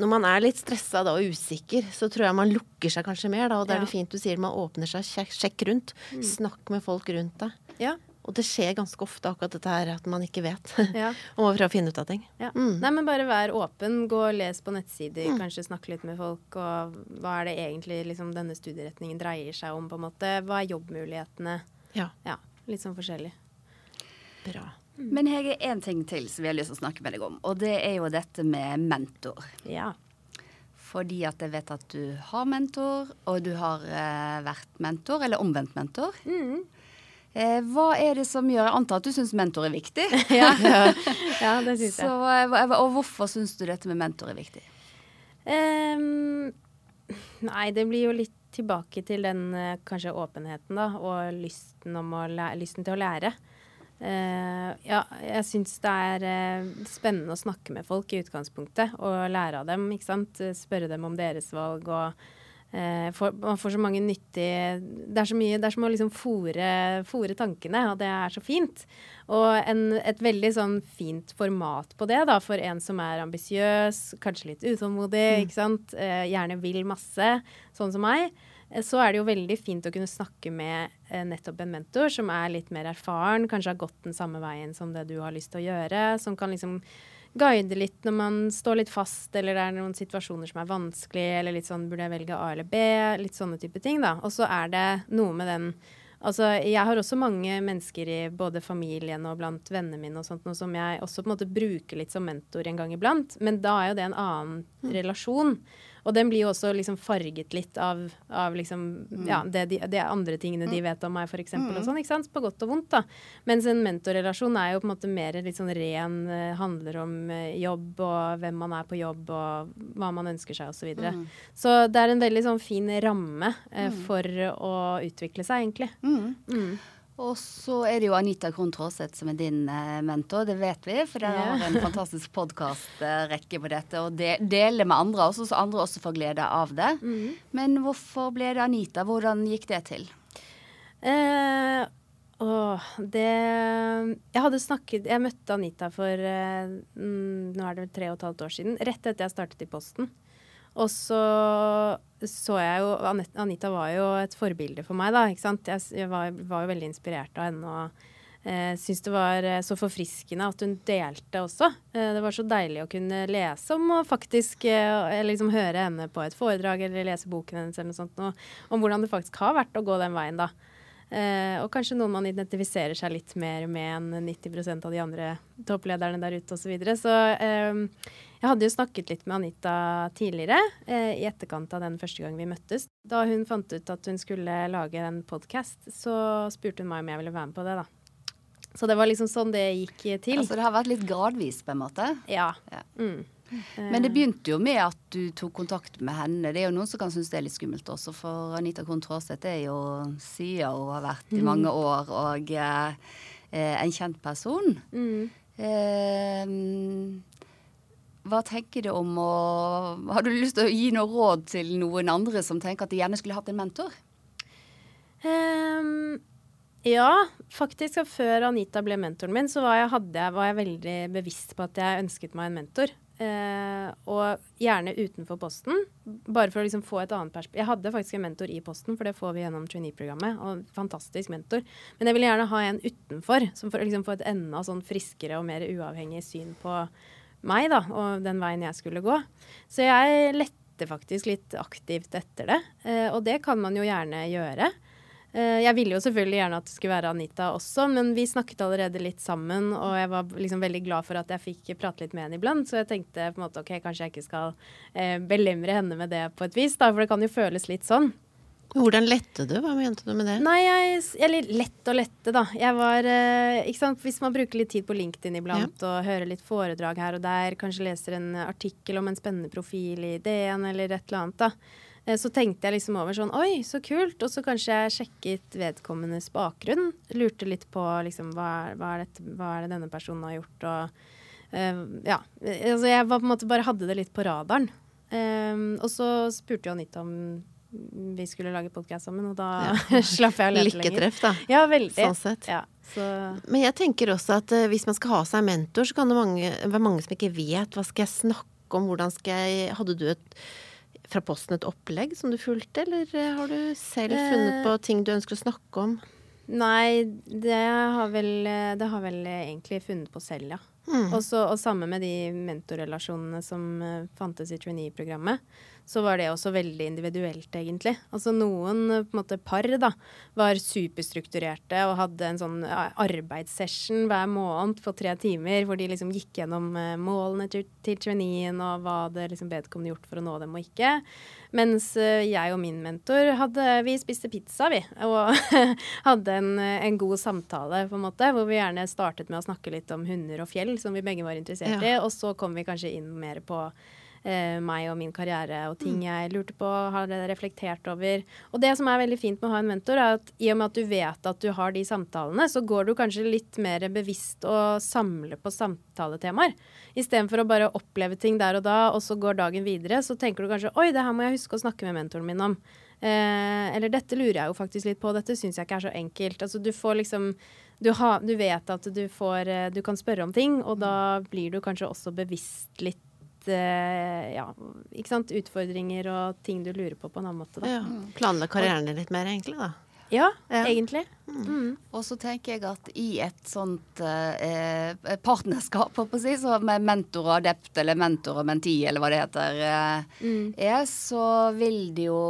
når man er litt stressa da, og usikker, så tror jeg man lukker seg kanskje mer. Da, og da er det Ja. fint du sier man åpner seg, sjekk, rundt. Snakk med folk rundt deg. Ja, Og det skjer ganske ofte akkurat dette her at man ikke vet. ja, og må prøve å finne ut av ting. ja. Mm. Nei, men bare vær åpen. Gå og les på nettsider, kanskje snakke litt med folk. Og hva er det egentlig liksom, denne studieretningen dreier seg om, på en måte? Hva er jobbmulighetene? Ja, Ja, litt sånn forskjellig. bra. Men Hege, én ting til som vi har lyst til å snakke med deg om, og det er jo dette med mentor. Ja. Fordi at jeg vet at du har mentor, og du har eh, vært mentor, eller omvendt mentor. Mm. Eh, hva er det som gjør Jeg antar at du syns mentor er viktig. ja. ja, det syns Så, jeg. eh, og hvorfor syns du dette med mentor er viktig? Um, nei, det blir jo litt tilbake til den eh, kanskje åpenheten, da, og lysten, om å læ lysten til å lære. Uh, ja, jeg syns det er uh, spennende å snakke med folk i utgangspunktet, og lære av dem, ikke sant. Spørre dem om deres valg og eh, får- man får så mange nyttige Det er så mye Det er som å liksom fòre fòre tankene, og det er så fint. Og en, et veldig sånn fint format på det, da, for en som er ambisiøs, kanskje litt utålmodig, ikke sant. Eh, gjerne vil masse, sånn som meg. Eh, Så er det jo veldig fint å kunne snakke med eh, nettopp en mentor som er litt mer erfaren, kanskje har gått den samme veien som det du har lyst til å gjøre, som kan liksom guide litt når man står litt fast, eller det er noen situasjoner som er vanskelig, eller litt sånn burde jeg velge A eller B, litt sånne type ting, da. Og så er det noe med den Altså, jeg har også mange mennesker i både familien og blant vennene mine og sånt, noe som jeg også på en måte bruker litt som mentor en gang iblant, men da er jo det en annen relasjon. Og den blir jo også liksom farget litt av, av liksom, ja, det, de, det andre tingene de vet om meg, f.eks. Mm. Og sånn, ikke sant? På godt og vondt, da. Mens en mentorrelasjon er jo på en måte mer litt sånn ren, uh, handler om uh, jobb og hvem man er på jobb og hva man ønsker seg osv. Så, videre. mm. så det er en veldig sånn fin ramme eh, for å utvikle seg, egentlig. Mm. Og så er det jo Anita Krohn Traaseth som er din eh, mentor, det vet vi. For dere har en fantastisk podkastrekke på dette og de, deler med andre også, så andre også får glede av det. Mm. Men hvorfor ble det Anita? Hvordan gikk det til? Eh, åh, det Jeg hadde snakket Jeg møtte Anita for eh, nå er det tre og et halvt år siden. Rett etter jeg startet i Posten. Og så så jeg jo Anita var jo et forbilde for meg, da. ikke sant? Jeg var, var jo veldig inspirert av henne. og eh, Syns det var eh, så forfriskende at hun delte også. Eh, det var så deilig å kunne lese om og faktisk eh, liksom høre henne på et foredrag eller lese boken hennes eller noe sånt, og, om hvordan det faktisk har vært å gå den veien, da. Eh, og kanskje noen man identifiserer seg litt mer med enn 90% av de andre topplederne der ute osv. Så, videre. så eh, jeg hadde jo snakket litt med Anita tidligere, eh, i etterkant av den første gang vi møttes. Da hun fant ut at hun skulle lage en podkast, så spurte hun meg om jeg ville være med på det, da. Så det var liksom sånn det gikk til. Altså det har vært litt gradvis, på en måte? Ja. ja. Mm. Men det begynte jo med at du tok kontakt med henne. Det er jo noen som kan synes det er litt skummelt også, for Anita Traaseth er jo sier hun har vært i mm. mange år og eh, en kjent person. Mm. Eh, hva tenker du om å Har du lyst til å gi noe råd til noen andre som tenker at de gjerne skulle hatt en mentor? Um, ja, faktisk. Før Anita ble mentoren min, så var jeg, jeg, var jeg veldig bevisst på at jeg ønsket meg en mentor. Uh, og gjerne utenfor Posten, bare for å liksom få et annet perspektiv. Jeg hadde faktisk en mentor i Posten, for det får vi gjennom trainee-programmet. og Fantastisk mentor. Men jeg ville gjerne ha en utenfor, som for å liksom få et enda sånn friskere og mer uavhengig syn på meg da, og den veien jeg skulle gå. Så jeg lette faktisk litt aktivt etter det. Eh, og det kan man jo gjerne gjøre. Eh, jeg ville jo selvfølgelig gjerne at det skulle være Anita også, men vi snakket allerede litt sammen, og jeg var liksom veldig glad for at jeg fikk prate litt med henne iblant. Så jeg tenkte på en måte ok, kanskje jeg ikke skal eh, belemre henne med det på et vis, da, for det kan jo føles litt sånn. Hvordan lette du? Hva mente du med det? Nei, jeg, Eller lett og lette, da. Jeg var eh, ikke sant? Hvis man bruker litt tid på LinkedIn iblant ja. og hører litt foredrag her og der, kanskje leser en artikkel om en spennende profil i DN eller et eller annet, da Eh, så tenkte jeg liksom over sånn Oi, så kult. Og så kanskje jeg sjekket vedkommendes bakgrunn. Lurte litt på liksom hva, hva, er, dette, hva er, det denne personen har gjort, og uh, Ja. Altså jeg var på en måte bare hadde det litt på radaren. Um, og så spurte jo Anita om vi skulle lage podkast sammen, og da ja. slapp jeg å lete lenger. Lykketreff, da. Ja, veldig. Sånn sett. Ja, så. Men jeg tenker også at uh, hvis man skal ha seg mentor, så kan det mange, være mange som ikke vet hva skal jeg snakke om, hvordan skal jeg Hadde du et fra Posten et opplegg som du fulgte, eller eh, har du selv funnet på ting du ønsker å snakke om? Nei, det har vel, eh, det har vel egentlig funnet på selv, ja. Mm. Også, og samme med de mentorrelasjonene som fantes i trainee-programmet så var det også veldig individuelt, egentlig. Altså noen på en måte par da, var superstrukturerte og hadde en sånn arbeidssession hver måned på tre timer, hvor de liksom gikk gjennom uh, målene til, til traineen og hva det liksom vedkommende gjort for å nå dem og ikke. Mens jeg og min mentor hadde Vi spiste pizza, vi. Og hadde en, en, god samtale, på en måte, hvor vi gjerne startet med å snakke litt om hunder og fjell, som vi begge var interessert ja. i, og så kom vi kanskje inn mer på eh, meg og min karriere og ting mm. jeg lurte på, har reflektert over. Og det som er veldig fint med å ha en mentor, er at i og med at du vet at du har de samtalene, så går du kanskje litt mer bevisst og samler på samtaletemaer. Istedenfor å bare oppleve ting der og da, og så går dagen videre, så tenker du kanskje oi, det her må jeg huske å snakke med mentoren min om. Eh, eller dette lurer jeg jo faktisk litt på, dette syns jeg ikke er så enkelt. Altså du får liksom du, ha, du, vet at du får eh, Du kan spørre om ting, og da blir du kanskje også bevisst litt uh, ja, ikke sant, utfordringer og ting du lurer på på en annen måte. Da. Ja. Mm. Planlegge karrieren din litt mer, egentlig, da. Ja, ja. egentlig. Mm. Mm. Og så tenker jeg at i et sånt eh, partnerskap si, så med mentor og adept, eller mentor og menti, eller hva det heter, eh, mm. er, så vil det jo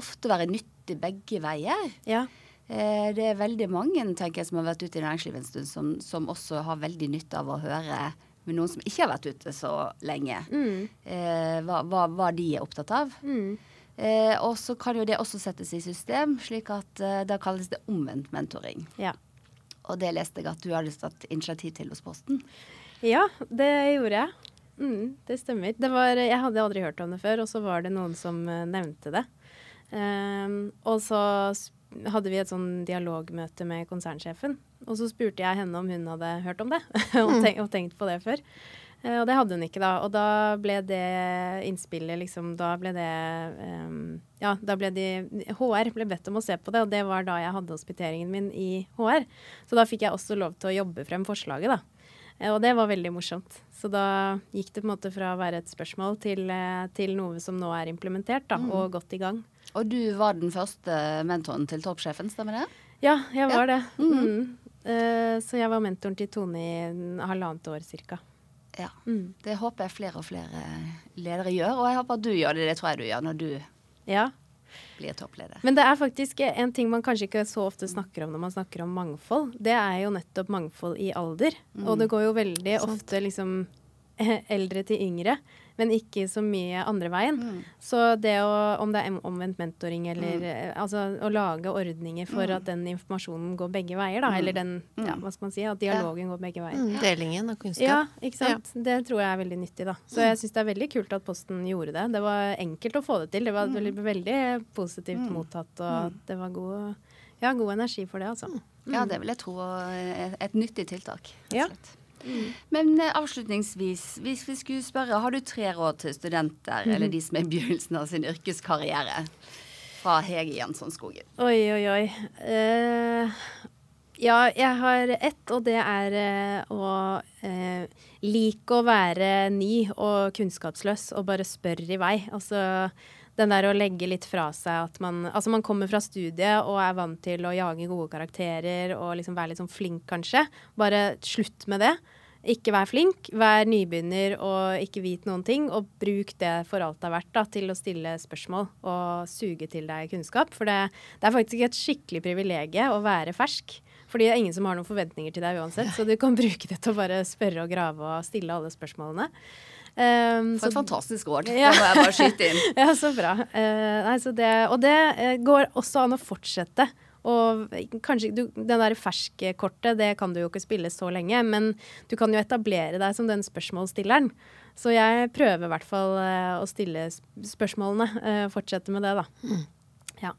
ofte være nyttig begge veier. Ja. Eh, det er veldig mange tenker jeg, som har vært ute i næringslivet en stund, som, som også har veldig nytte av å høre med noen som ikke har vært ute så lenge. Mm. Eh, hva, hva, hva de er opptatt av. Mm. Eh, og så kan jo det også settes i system, slik at eh, da kalles det omvendt mentoring. Ja. Og det leste jeg at du hadde tatt initiativ til hos Posten. Ja, det gjorde jeg. Mm, det stemmer. Det var, jeg hadde aldri hørt om det før, og så var det noen som eh, nevnte det. Um, og så hadde vi et sånn dialogmøte med konsernsjefen. Og så spurte jeg henne om hun hadde hørt om det, og, tenkt, og tenkt på det før. Uh, og det hadde hun ikke da. Og da ble det innspillet liksom Da ble det um, Ja, da ble de HR ble bedt om å se på det, og det var da jeg hadde hospiteringen min i HR. Så da fikk jeg også lov til å jobbe frem forslaget, da. Eh, Og det var veldig morsomt. Så da gikk det på en måte fra å være et spørsmål til, eh, til noe som nå er implementert da, og godt i gang. Og du var den første mentoren til toppsjefen, stemmer det? Ja, jeg var det. Mm. Eh, så jeg var mentoren til Tone i halvannet år cirka. Ja. Mm. Det håper jeg flere og flere ledere gjør, og jeg håper at du gjør det. Det tror jeg du gjør når du Ja. blir toppleder. Men det er faktisk en ting man kanskje ikke så ofte snakker om når man snakker om mangfold. Det er jo nettopp mangfold i alder. Og det går jo veldig ofte liksom eldre til yngre, men ikke så mye andre veien. Så det å, om det er omvendt mentoring eller mm. altså å lage ordninger for at den informasjonen går begge veier, da, eller den, ja, hva skal man si, at dialogen går begge veier. Mm, delingen av kunnskap. Ja, ikke sant. Det tror jeg er veldig nyttig, da. Så jeg syns det er veldig kult at Posten gjorde det. Det var enkelt å få det til. Det var veldig, veldig positivt mottatt, og det var god, ja, god energi for det, altså. Ja, det vil jeg tro Et, et nyttig tiltak. rett og Ja. slett. Men eh, avslutningsvis, hvis vi skulle spørre, har du tre råd til studenter, eller de som er i begynnelsen av sin yrkeskarriere? Fra Hege Jansson Skogen. Oi, oi, oi. Uh, ja, jeg har ett, og det er uh, å uh, like å være ny og kunnskapsløs og bare spørre i vei. Altså den der å legge litt fra seg at man Altså man kommer fra studiet og er vant til å jage gode karakterer og liksom være litt sånn flink, kanskje. Bare slutt med det. Ikke vær flink, vær nybegynner og ikke vit noen ting. Og bruk det for alt det er verdt da, til å stille spørsmål og suge til deg kunnskap. For det, det er faktisk et skikkelig privilegium å være fersk. Fordi det er ingen som har noen forventninger til deg uansett. Så du kan bruke det til å bare spørre og grave og stille alle spørsmålene. Um, For et så- fantastisk år. Ja. Det må jeg bare skyte inn. ja, så bra. Uh, nei, så det, og det eh, går også an å fortsette. Og kanskje du, Den der ferskkortet, det kan du jo ikke spille så lenge, men du kan jo etablere deg som den spørsmålsstilleren. Så jeg prøver i hvert fall eh, å stille spørsmålene. eh, fortsette med det, da. Ja.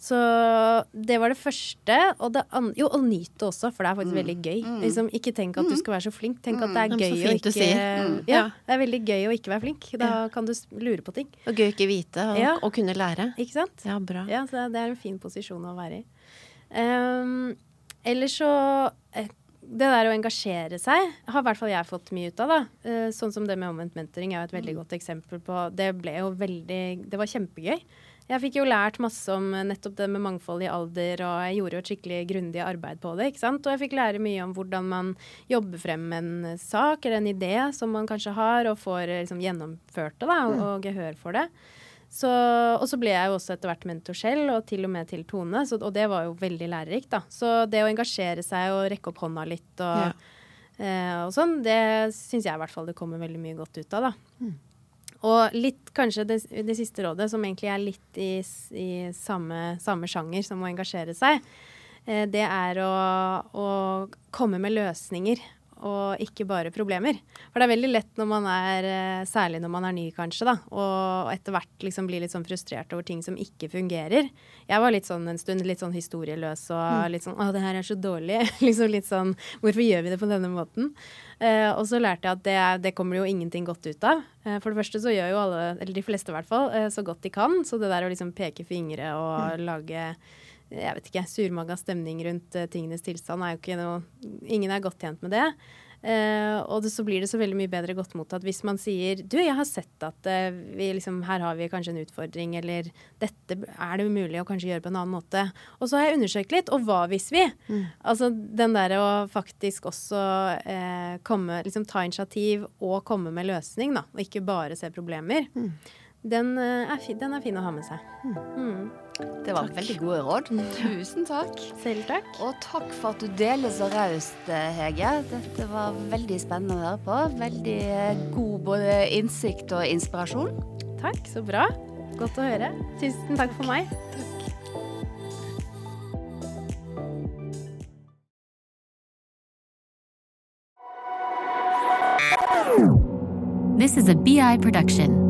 Ehm, så det var det første. Og det an jo, og nyt også, for det er faktisk veldig gøy. Liksom, ikke tenk at du skal være så flink. Tenk at det er Mm, gøy å ikke sier. ja, Ja. det er veldig gøy å ikke være flink. Da kan du lure på ting. Og gøy å ikke vite, og, Ja. og kunne lære. Ikke sant? Ja, bra. Ja, så det er en fin posisjon å være i. Um, eller så eh, Det der å engasjere seg har i hvert fall jeg fått mye ut av. da. Eh, sånn som det med omvendt mentoring er jo et veldig godt eksempel på. Det ble jo veldig Det var kjempegøy. Jeg fikk jo lært masse om eh, nettopp det med mangfold i alder, og jeg gjorde jo et skikkelig grundig arbeid på det. ikke sant? Og jeg fikk lære mye om hvordan man jobber frem en eh, sak eller en idé som man kanskje har, og får eh, liksom, gjennomført det da, og, og gehør for det. Så, og så ble jeg jo også etter hvert mentor selv, og til og med til Tone. Så, og det var jo veldig lærerikt, da. Så det å engasjere seg og rekke opp hånda litt og, eh, og sånn, det syns jeg i hvert fall det kommer veldig mye godt ut av, da. Og litt kanskje det, det siste rådet, som egentlig er litt i, i samme, samme sjanger som å engasjere seg, eh, det er å, å komme med løsninger. Og ikke bare problemer. For det er veldig lett når man er, eh, særlig når man er ny kanskje, da, og etter hvert liksom blir litt sånn frustrert over ting som ikke fungerer. Jeg var litt sånn en stund litt sånn historieløs og litt sånn 'Å, det her er så dårlig'. liksom litt sånn 'Hvorfor gjør vi det på denne måten?' Eh, og så lærte jeg at det, det kommer jo ingenting godt ut av. Eh, for det første så gjør jo alle, eller de fleste i hvert fall, eh, så godt de kan. Så det der å liksom peke fingre og lage jeg vet ikke, surmaga stemning rundt eh, tingenes tilstand er jo ikke noe Ingen er godt tjent med det. Uh, og det, så blir det så veldig mye bedre godt mottatt hvis man sier du, jeg har sett at uh, vi liksom, her har vi kanskje en utfordring, eller dette er det mulig å kanskje gjøre på en annen måte. Og så har jeg undersøkt litt, og hva hvis vi? Altså den derre å faktisk også uh, komme, liksom ta initiativ og komme med løsning, da, og ikke bare se problemer. Den, eh, er, fi, den er fin å ha med seg. Mm. Det var veldig gode råd. Tusen takk. Selv takk. Og takk for at du deler så raust, eh, Hege. Dette var veldig spennende å høre på. Veldig eh, god både innsikt og inspirasjon. Takk, så bra. Godt å høre. Tusen takk for meg. This is a BI production.